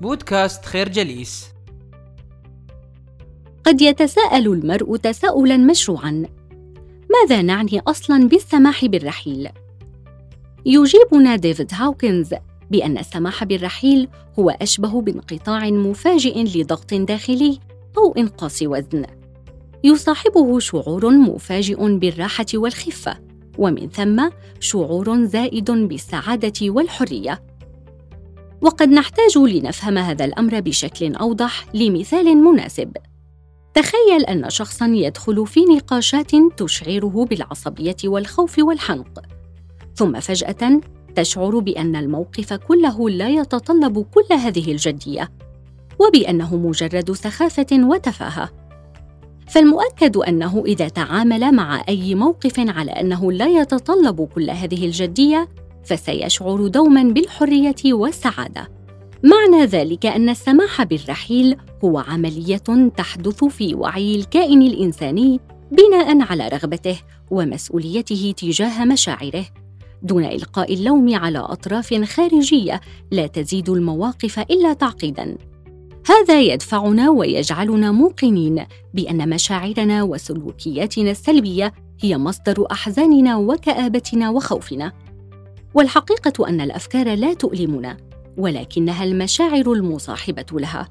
بودكاست خير جليس. قد يتساءل المرء تساؤلا مشروعا. ماذا نعني أصلا بالسماح بالرحيل؟ يجيبنا ديفيد هاوكنز بأن السماح بالرحيل هو أشبه بانقطاع مفاجئ لضغط داخلي أو إنقاص وزن. يصاحبه شعور مفاجئ بالراحة والخفة ومن ثم شعور زائد بالسعادة والحرية. وقد نحتاج لنفهم هذا الأمر بشكل أوضح لمثال مناسب. تخيل أن شخصا يدخل في نقاشات تشعره بالعصبية والخوف والحنق. ثم فجأة تشعر بأن الموقف كله لا يتطلب كل هذه الجدية وبأنه مجرد سخافة وتفاهة. فالمؤكد أنه إذا تعامل مع أي موقف على أنه لا يتطلب كل هذه الجدية فسيشعر دوما بالحرية والسعادة. معنى ذلك أن السماح بالرحيل هو عملية تحدث في وعي الكائن الإنساني بناء على رغبته ومسؤوليته تجاه مشاعره. دون إلقاء اللوم على أطراف خارجية لا تزيد المواقف إلا تعقيدا. هذا يدفعنا ويجعلنا موقنين بأن مشاعرنا وسلوكياتنا السلبية هي مصدر أحزاننا وكآبتنا وخوفنا. والحقيقة أن الأفكار لا تؤلمنا ولكنها المشاعر المصاحبة لها.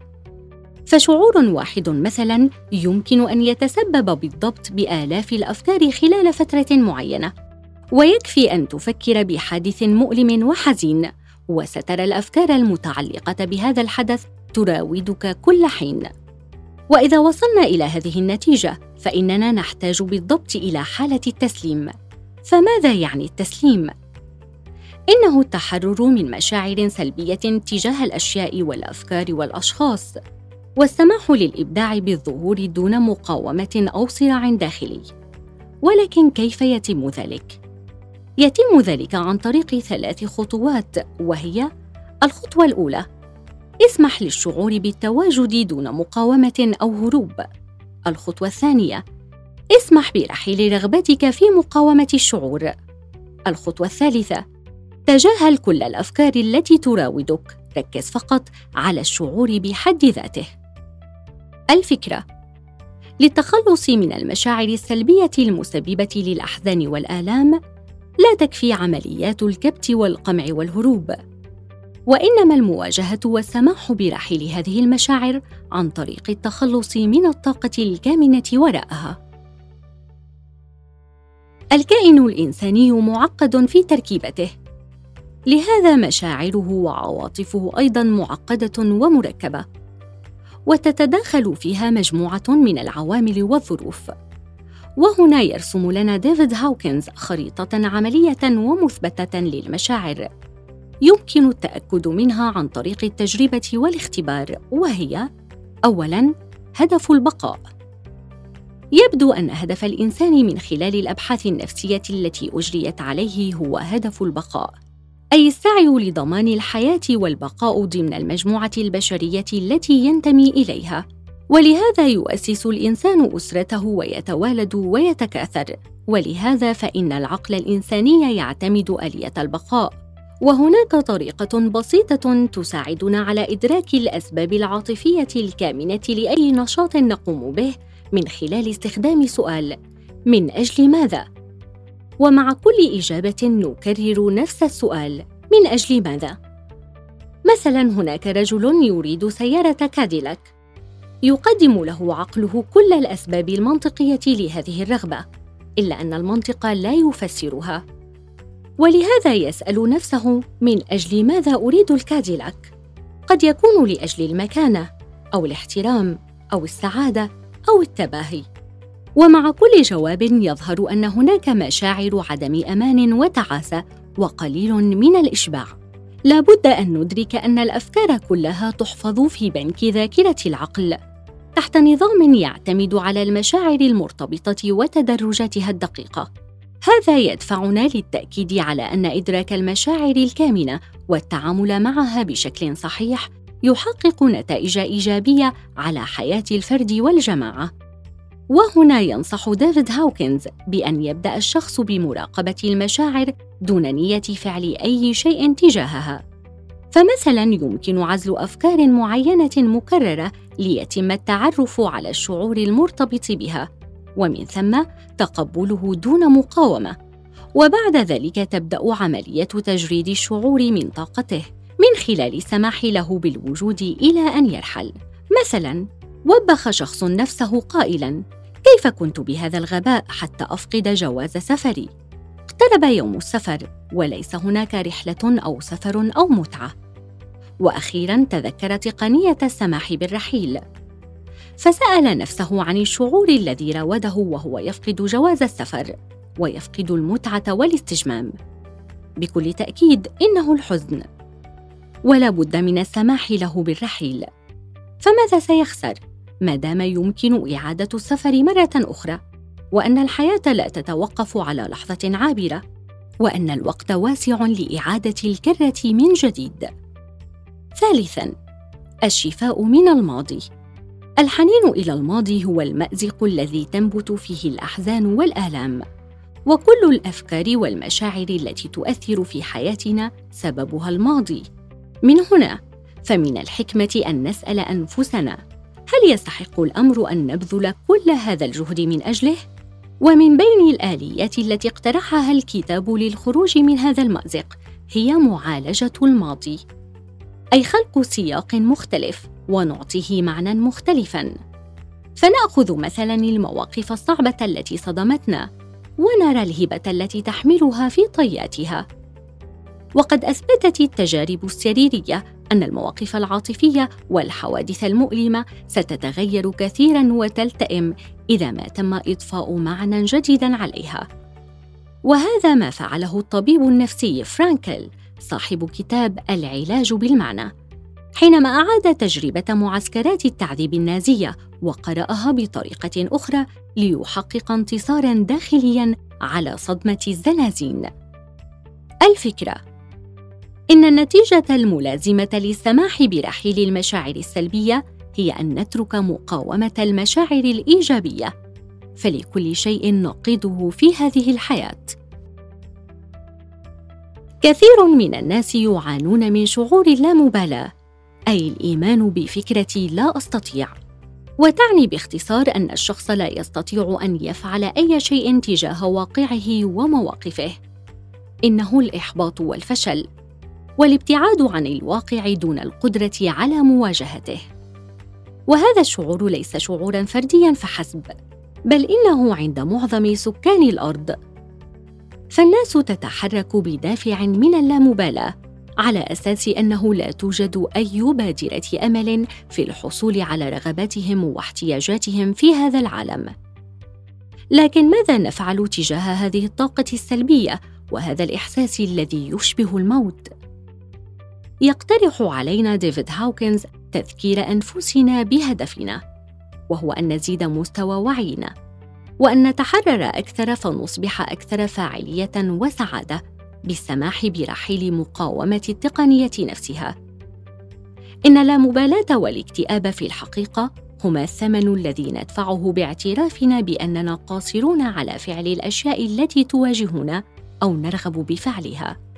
فشعور واحد مثلا يمكن أن يتسبب بالضبط بآلاف الأفكار خلال فترة معينة ويكفي أن تفكر بحادث مؤلم وحزين وسترى الأفكار المتعلقة بهذا الحدث تراودك كل حين. وإذا وصلنا إلى هذه النتيجة فإننا نحتاج بالضبط إلى حالة التسليم. فماذا يعني التسليم؟ إنه التحرر من مشاعر سلبية تجاه الأشياء والأفكار والأشخاص والسماح للإبداع بالظهور دون مقاومة أو صراع داخلي. ولكن كيف يتم ذلك؟ يتم ذلك عن طريق ثلاث خطوات وهي الخطوة الأولى اسمح للشعور بالتواجد دون مقاومة أو هروب. الخطوة الثانية اسمح برحيل رغبتك في مقاومة الشعور. الخطوة الثالثة تجاهل كل الأفكار التي تراودك. ركز فقط على الشعور بحد ذاته. الفكرة للتخلص من المشاعر السلبية المسببة للأحزان والآلام لا تكفي عمليات الكبت والقمع والهروب. وإنما المواجهة والسماح برحيل هذه المشاعر عن طريق التخلص من الطاقة الكامنة وراءها. الكائن الإنساني معقد في تركيبته. لهذا مشاعره وعواطفه أيضا معقدة ومركبة. وتتداخل فيها مجموعة من العوامل والظروف. وهنا يرسم لنا ديفيد هاوكنز خريطة عملية ومثبتة للمشاعر. يمكن التأكد منها عن طريق التجربة والاختبار وهي اولا هدف البقاء. يبدو أن هدف الإنسان من خلال الأبحاث النفسية التي أجريت عليه هو هدف البقاء. أي السعي لضمان الحياة والبقاء ضمن المجموعة البشرية التي ينتمي إليها. ولهذا يؤسس الإنسان أسرته ويتوالد ويتكاثر. ولهذا فإن العقل الإنساني يعتمد آلية البقاء. وهناك طريقة بسيطة تساعدنا على إدراك الأسباب العاطفية الكامنة لأي نشاط نقوم به من خلال استخدام سؤال من أجل ماذا؟ ومع كل إجابة نكرر نفس السؤال من أجل ماذا؟ مثلا هناك رجل يريد سيارة كاديلاك. يقدم له عقله كل الأسباب المنطقية لهذه الرغبة إلا أن المنطق لا يفسرها. ولهذا يسأل نفسه من أجل ماذا أريد الكاديلاك؟ قد يكون لأجل المكانة أو الاحترام أو السعادة أو التباهي. ومع كل جواب يظهر أن هناك مشاعر عدم أمان وتعاسه وقليل من الإشباع. لا بد أن ندرك أن الأفكار كلها تحفظ في بنك ذاكرة العقل. تحت نظام يعتمد على المشاعر المرتبطة وتدرجاتها الدقيقة. هذا يدفعنا للتأكيد على أن إدراك المشاعر الكامنة والتعامل معها بشكل صحيح يحقق نتائج إيجابية على حياة الفرد والجماعة. وهنا ينصح ديفيد هاوكنز بأن يبدأ الشخص بمراقبة المشاعر دون نية فعل أي شيء تجاهها. فمثلا يمكن عزل أفكار معينة مكررة ليتم التعرف على الشعور المرتبط بها ومن ثم تقبله دون مقاومة. وبعد ذلك تبدأ عملية تجريد الشعور من طاقته من خلال السماح له بالوجود إلى أن يرحل. مثلا وبخ شخص نفسه قائلا كيف كنت بهذا الغباء حتى أفقد جواز سفري؟ اقترب يوم السفر وليس هناك رحلة أو سفر أو متعة. وأخيرا تذكر تقنيه السماح بالرحيل. فسأل نفسه عن الشعور الذي راوده وهو يفقد جواز السفر ويفقد المتعة والاستجمام. بكل تأكيد إنه الحزن. ولا بد من السماح له بالرحيل. فماذا سيخسر؟ ما دام يمكن إعادة السفر مرة أخرى وأن الحياة لا تتوقف على لحظة عابرة وأن الوقت واسع لإعادة الكرة من جديد. ثالثا الشفاء من الماضي. الحنين إلى الماضي هو المأزق الذي تنبت فيه الأحزان والآلام وكل الأفكار والمشاعر التي تؤثر في حياتنا سببها الماضي. من هنا فمن الحكمة أن نسأل أنفسنا هل يستحق الأمر أن نبذل كل هذا الجهد من أجله؟ ومن بين الآليات التي اقترحها الكتاب للخروج من هذا المأزق هي معالجة الماضي. أي خلق سياق مختلف ونعطيه معنى مختلفا. فنأخذ مثلا المواقف الصعبة التي صدمتنا ونرى الهبة التي تحملها في طياتها. وقد أثبتت التجارب السريرية أن المواقف العاطفية والحوادث المؤلمة ستتغير كثيرا وتلتئم إذا ما تم اضفاء معنى جديدا عليها. وهذا ما فعله الطبيب النفسي فرانكل صاحب كتاب العلاج بالمعنى. حينما أعاد تجربة معسكرات التعذيب النازية وقرأها بطريقة أخرى ليحقق انتصارا داخليا على صدمة الزنازين. الفكرة إن النتيجة الملازمة للسماح برحيل المشاعر السلبية هي أن نترك مقاومة المشاعر الإيجابية. فلكل شيء نقيضه في هذه الحياة. كثير من الناس يعانون من شعور اللامبالاة أي الإيمان بفكرة لا أستطيع. وتعني باختصار أن الشخص لا يستطيع أن يفعل أي شيء تجاه واقعه ومواقفه. إنه الإحباط والفشل. والابتعاد عن الواقع دون القدرة على مواجهته. وهذا الشعور ليس شعورا فرديا فحسب بل إنه عند معظم سكان الأرض. فالناس تتحرك بدافع من اللامبالاة على أساس أنه لا توجد أي بادرة أمل في الحصول على رغباتهم واحتياجاتهم في هذا العالم. لكن ماذا نفعل تجاه هذه الطاقة السلبية وهذا الإحساس الذي يشبه الموت؟ يقترح علينا ديفيد هاوكنز تذكير أنفسنا بهدفنا وهو أن نزيد مستوى وعينا وأن نتحرر أكثر فنصبح أكثر فاعلية وسعادة بالسماح برحيل مقاومة التقنية نفسها. إن اللامبالاه والاكتئاب في الحقيقة هما الثمن الذي ندفعه باعترافنا بأننا قاصرون على فعل الأشياء التي تواجهنا أو نرغب بفعلها.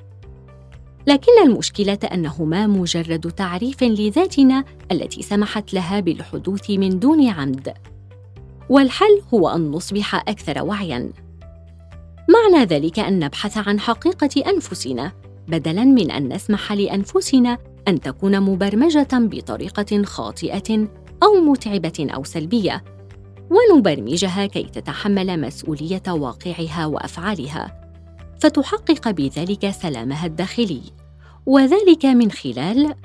لكن المشكلة أنهما مجرد تعريف لذاتنا التي سمحت لها بالحدوث من دون عمد. والحل هو أن نصبح أكثر وعيا. معنى ذلك أن نبحث عن حقيقة أنفسنا بدلا من أن نسمح لأنفسنا أن تكون مبرمجة بطريقة خاطئة أو متعبة أو سلبية ونبرمجها كي تتحمل مسؤولية واقعها وأفعالها. فتحقق بذلك سلامها الداخلي. وذلك من خلال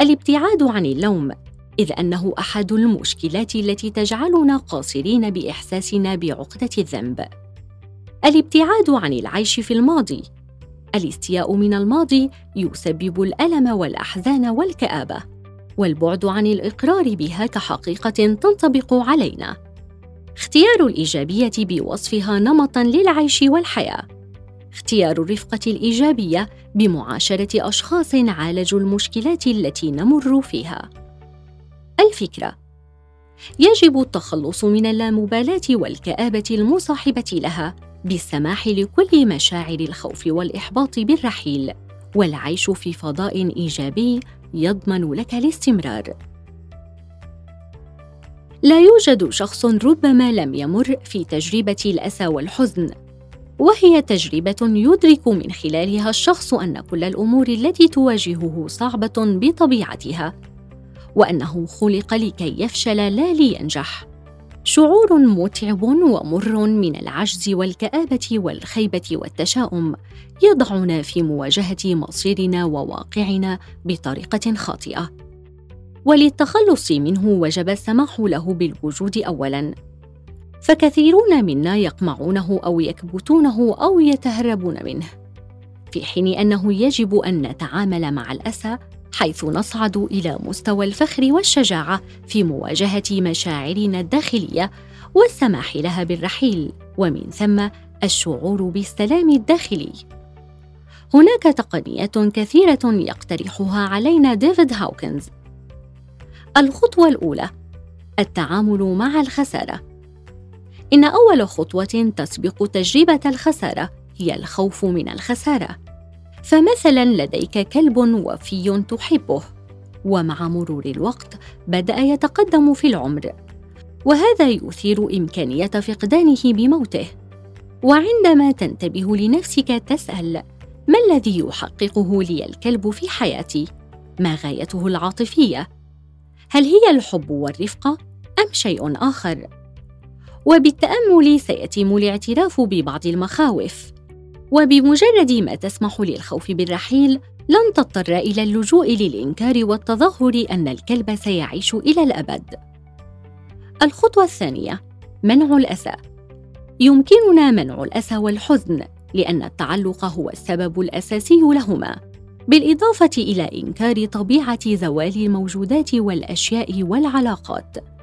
الابتعاد عن اللوم إذ أنه أحد المشكلات التي تجعلنا قاصرين بإحساسنا بعقدة الذنب. الابتعاد عن العيش في الماضي. الاستياء من الماضي يسبب الألم والأحزان والكآبة والبعد عن الإقرار بها كحقيقة تنطبق علينا. اختيار الإيجابية بوصفها نمطا للعيش والحياة. اختيار الرفقة الإيجابية بمعاشرة أشخاص عالجوا المشكلات التي نمر فيها. الفكرة يجب التخلص من اللامبالاة والكآبة المصاحبة لها بالسماح لكل مشاعر الخوف والإحباط بالرحيل والعيش في فضاء إيجابي يضمن لك الاستمرار. لا يوجد شخص ربما لم يمر في تجربة الأسى والحزن وهي تجربة يدرك من خلالها الشخص أن كل الأمور التي تواجهه صعبة بطبيعتها وأنه خلق لكي يفشل لا لينجح. شعور متعب ومر من العجز والكآبة والخيبة والتشاؤم يضعنا في مواجهة مصيرنا وواقعنا بطريقة خاطئة. وللتخلص منه وجب السماح له بالوجود اولا. فكثيرون منا يقمعونه أو يكبتونه أو يتهربون منه في حين أنه يجب أن نتعامل مع الأسى حيث نصعد إلى مستوى الفخر والشجاعة في مواجهة مشاعرنا الداخلية والسماح لها بالرحيل ومن ثم الشعور بالسلام الداخلي. هناك تقنيات كثيرة يقترحها علينا ديفيد هاوكنز. الخطوة الأولى التعامل مع الخسارة. إن أول خطوة تسبق تجربة الخسارة هي الخوف من الخسارة. فمثلا لديك كلب وفي تحبه ومع مرور الوقت بدأ يتقدم في العمر. وهذا يثير إمكانية فقدانه بموته. وعندما تنتبه لنفسك تسأل ما الذي يحققه لي الكلب في حياتي؟ ما غايته العاطفية؟ هل هي الحب والرفقة أم شيء آخر؟ وبالتأمل سيتم الاعتراف ببعض المخاوف. وبمجرد ما تسمح للخوف بالرحيل لن تضطر إلى اللجوء للإنكار والتظاهر أن الكلب سيعيش إلى الأبد. الخطوة الثانية منع الأسى. يمكننا منع الأسى والحزن لأن التعلق هو السبب الأساسي لهما. بالإضافة إلى إنكار طبيعة زوال الموجودات والأشياء والعلاقات.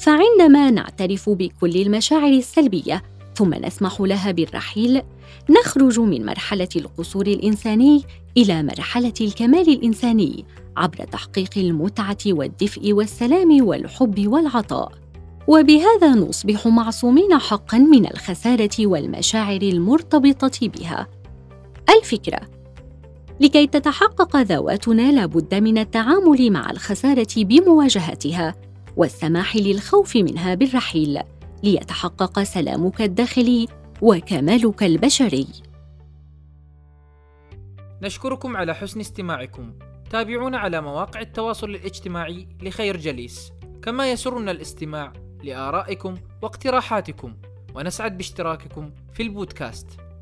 فعندما نعترف بكل المشاعر السلبية ثم نسمح لها بالرحيل نخرج من مرحلة القصور الإنساني إلى مرحلة الكمال الإنساني عبر تحقيق المتعة والدفء والسلام والحب والعطاء. وبهذا نصبح معصومين حقا من الخسارة والمشاعر المرتبطة بها. الفكرة لكي تتحقق ذواتنا لابد من التعامل مع الخسارة بمواجهتها. والسماح للخوف منها بالرحيل ليتحقق سلامك الداخلي وكمالك البشري. نشكركم على حسن استماعكم. تابعونا على مواقع التواصل الاجتماعي لخير جليس. كما يسرنا الاستماع لآرائكم واقتراحاتكم ونسعد باشتراككم في البودكاست.